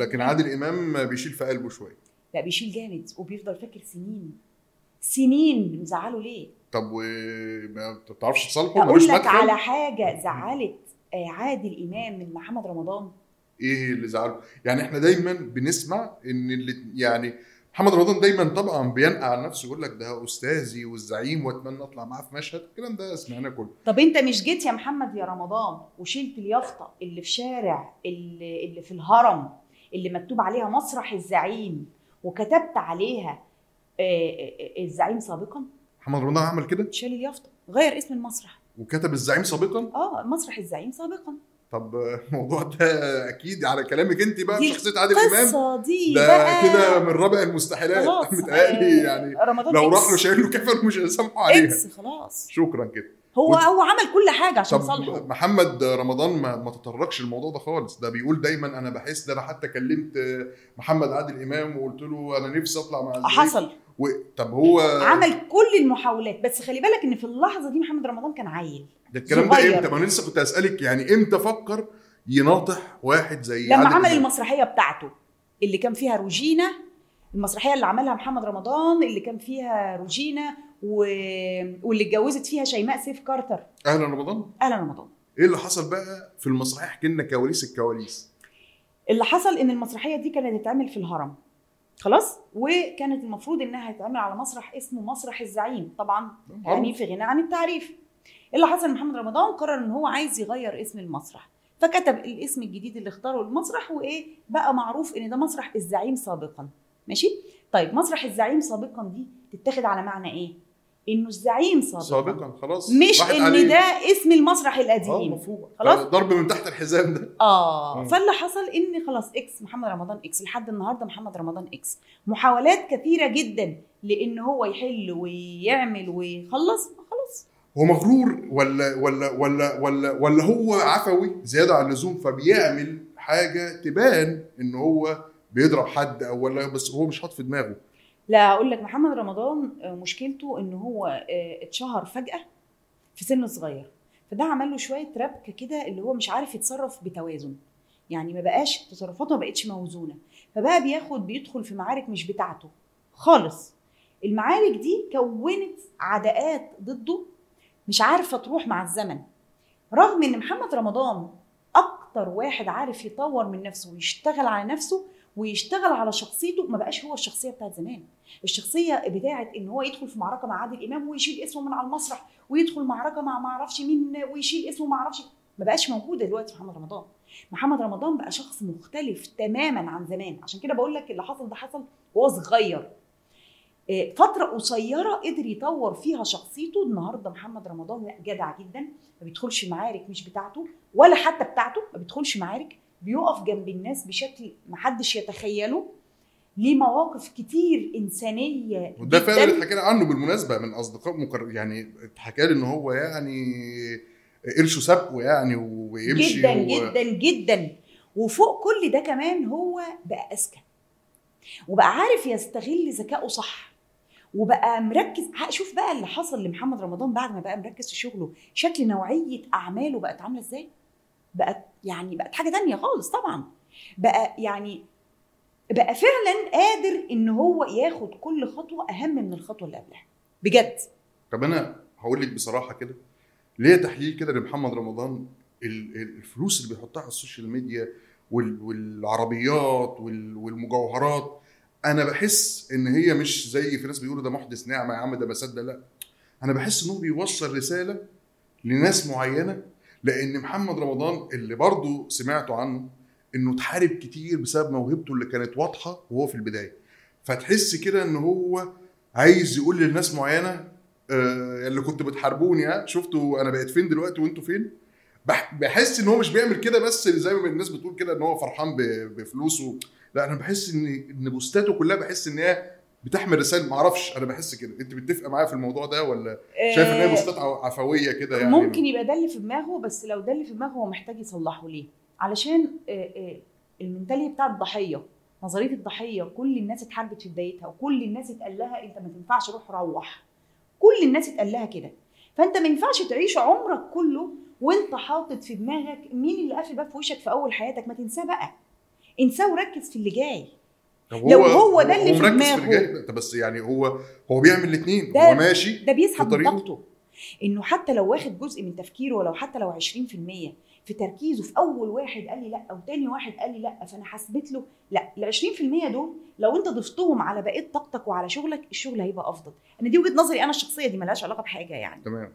لكن عادل إمام بيشيل في قلبه شوية. لا بيشيل جامد وبيفضل فاكر سنين سنين مزعله ليه؟ طب وما بتعرفش تصالحه؟ أقول لك مدخل؟ على حاجة زعلت آه، عادل إمام من محمد رمضان. إيه اللي زعله؟ يعني إحنا دايما بنسمع إن اللي يعني محمد رمضان دايما طبعا بينقع عن نفسه يقول لك ده أستاذي والزعيم وأتمنى أطلع معاه في مشهد. الكلام ده سمعناه كله. طب أنت مش جيت يا محمد يا رمضان وشلت اليافطة اللي في شارع اللي, اللي في الهرم؟ اللي مكتوب عليها مسرح الزعيم وكتبت عليها آه، آه، آه، الزعيم سابقا. محمد رمضان عمل كده؟ شال اليافطة غير اسم المسرح. وكتب الزعيم سابقا؟ آه مسرح الزعيم سابقا. طب الموضوع ده أكيد على كلامك أنت بقى شخصية عادل إمام. دي ده كده من رابع المستحيلات. خلاص متهيألي يعني رمضان لو. راح له شايل له كفن مش هيسامحوا عليها. خلاص. شكرا كده هو وت- هو عمل كل حاجة عشان صالحه. محمد رمضان ما, ما تطرقش الموضوع ده خالص. ده بيقول دايما أنا بحس ده أنا حتى كلمت محمد عادل إمام وقلت له أنا نفسي أطلع مع حصل. و... طب هو عمل كل المحاولات. بس خلي بالك إن في اللحظة دي محمد رمضان كان عيل. ده الكلام ده. إمتى؟ ما أنا لسه كنت أسألك يعني إمتى فكر يناطح واحد زي عادل إمام؟ المسرحية بتاعته اللي كان فيها روجينا المسرحية اللي عملها محمد رمضان اللي كان فيها روجينا و... واللي اتجوزت فيها شيماء سيف كاركتر. أهلا رمضان؟ أهلا رمضان. إيه اللي حصل بقى في المسرحيه احكي لنا كواليس الكواليس؟ اللي حصل إن المسرحية دي كانت تتعمل في الهرم. خلاص؟ وكانت المفروض إنها تتعمل على مسرح اسمه مسرح الزعيم. طبعا يعني في غنى عن التعريف. اللي حصل ان محمد رمضان قرر إن هو عايز يغير اسم المسرح. فكتب الاسم الجديد اللي اختاره المسرح وإيه؟ بقى معروف إن ده مسرح الزعيم سابقا. ماشي؟ طيب مسرح الزعيم سابقا دي تتاخد على معنى إيه؟ إنه الزعيم سابقا, سابقا خلاص. مش إن عليه. ده اسم المسرح آه القديم مفهوم. خلاص؟ ضرب من تحت الحزام ده. آه. مم. فاللي حصل إن خلاص إكس محمد رمضان إكس لحد النهارده محمد رمضان إكس محاولات كثيرة جدا لإن هو يحل ويعمل ويخلص خلاص. هو مغرور ولا ولا ولا ولا ولا هو عفوي زيادة عن اللزوم فبيعمل حاجة تبان إن هو بيضرب حد أو ولا بس هو مش حاطط في دماغه. لا أقول لك محمد رمضان آه، مشكلته إن هو آه، اتشهر فجأة في سن صغير. فده عمل له شوية ربكه كده اللي هو مش عارف يتصرف بتوازن. يعني ما بقاش تصرفاته ما بقتش موزونة. فبقى بياخد بيدخل في معارك مش بتاعته خالص. المعارك دي كونت عداءات ضده مش عارفة تروح مع الزمن. رغم إن محمد رمضان أكتر واحد عارف يطور من نفسه ويشتغل على نفسه ويشتغل على شخصيته ما بقاش هو الشخصية بتاعت زمان. الشخصية بتاعت إن هو يدخل في معركة مع عادل إمام ويشيل اسمه من على المسرح ويدخل معركة مع ما أعرفش مين ويشيل اسمه ما أعرفش ما بقاش موجوده دلوقتي محمد رمضان. محمد رمضان بقى شخص مختلف تماما عن زمان. عشان كده بقول لك اللي حصل ده حصل وهو صغير. إيه، فترة قصيرة قدر يطور فيها شخصيته. النهاردة محمد رمضان جدع جدا ما بيدخلش معارك مش بتاعته ولا حتى بتاعته ما بيدخلش معارك. بيقف جنب الناس بشكل محدش يتخيله ليه مواقف كتير إنسانية وده فعلا جداً. اتحكى لي عنه بالمناسبة من أصدقاء مكر... يعني اتحكى لي إن هو يعني قرشه سابقه يعني ويمشي جدا و... جدا جدا. وفوق كل ده كمان هو بقى أذكى. وبقى عارف يستغل ذكائه صح. وبقى مركز شوف بقى اللي حصل لمحمد رمضان بعد ما بقى مركز في شغله. شكل نوعية أعماله بقت عاملة إزاي؟ بقت يعني بقت حاجة تانية خالص طبعا. بقى يعني بقى فعلا قادر إن هو ياخد كل خطوة أهم من الخطوة اللي قبلها. بجد. طب أنا هقول لك بصراحة كده ليه تحليل كده لمحمد رمضان ال- ال- الفلوس اللي بيحطها على ال social media وال- والعربيات وال- والمجوهرات؟ أنا بحس إن هي مش زي في ناس بيقولوا ده محدث نعمة يا عم ده مصدق لا. أنا بحس إن هو بيوصل رسالة لناس معينة لأن محمد رمضان اللي برضو سمعته عنه انه اتحارب كتير بسبب موهبته اللي كانت واضحة وهو في البداية. فتحس كده ان هو عايز يقول للناس معينة آه، اللي كنتوا بتحاربوني ها شفتوا أنا بقيت فين دلوقتي وانتوا فين؟ بح- بحس ان هو مش بيعمل كده بس زي ما الناس بتقول كده ان هو فرحان بفلوسه. لا أنا بحس ان إن بوستاته كلها بحس ان هي بتحمل رسائل معرفش أنا بحس كده. أنت بتتفق معايا في الموضوع ده ولا شايف إن هي آه، بوستات ع- عفوية كده يعني؟ ممكن يبقى ده اللي في دماغه بس لو ده اللي في دماغه هو محتاج يصلحه ليه؟ علشان آه، آه، المنتالية بتاع الضحيه نظرية الضحية كل الناس اتحاربت في بدايتها وكل الناس اتقال لها أنت ما تنفعش روح روح. كل الناس اتقال لها كده. فأنت ما ينفعش تعيش عمرك كله وأنت حاطط في دماغك مين اللي قافل باب في وشك في أول حياتك؟ ما تنساه بقى. انساه وركز في اللي جاي. طب لو هو ده اللي في دماغه. طب بس يعني هو هو بيعمل الاثنين هو ماشي ده بيسحب في من. طاقته. إنه حتى لو واخد جزء من تفكيره ولو حتى لو 20% في تركيزه في أول واحد قال لي لأ أو تاني واحد قال لي لأ فأنا حسبت له لأ. ال 20% دول لو أنت ضفتهم على بقية طاقتك وعلى شغلك الشغل هيبقى أفضل. أنا دي وجهة نظري أنا الشخصية دي ملهاش علاقة بحاجة يعني. تمام.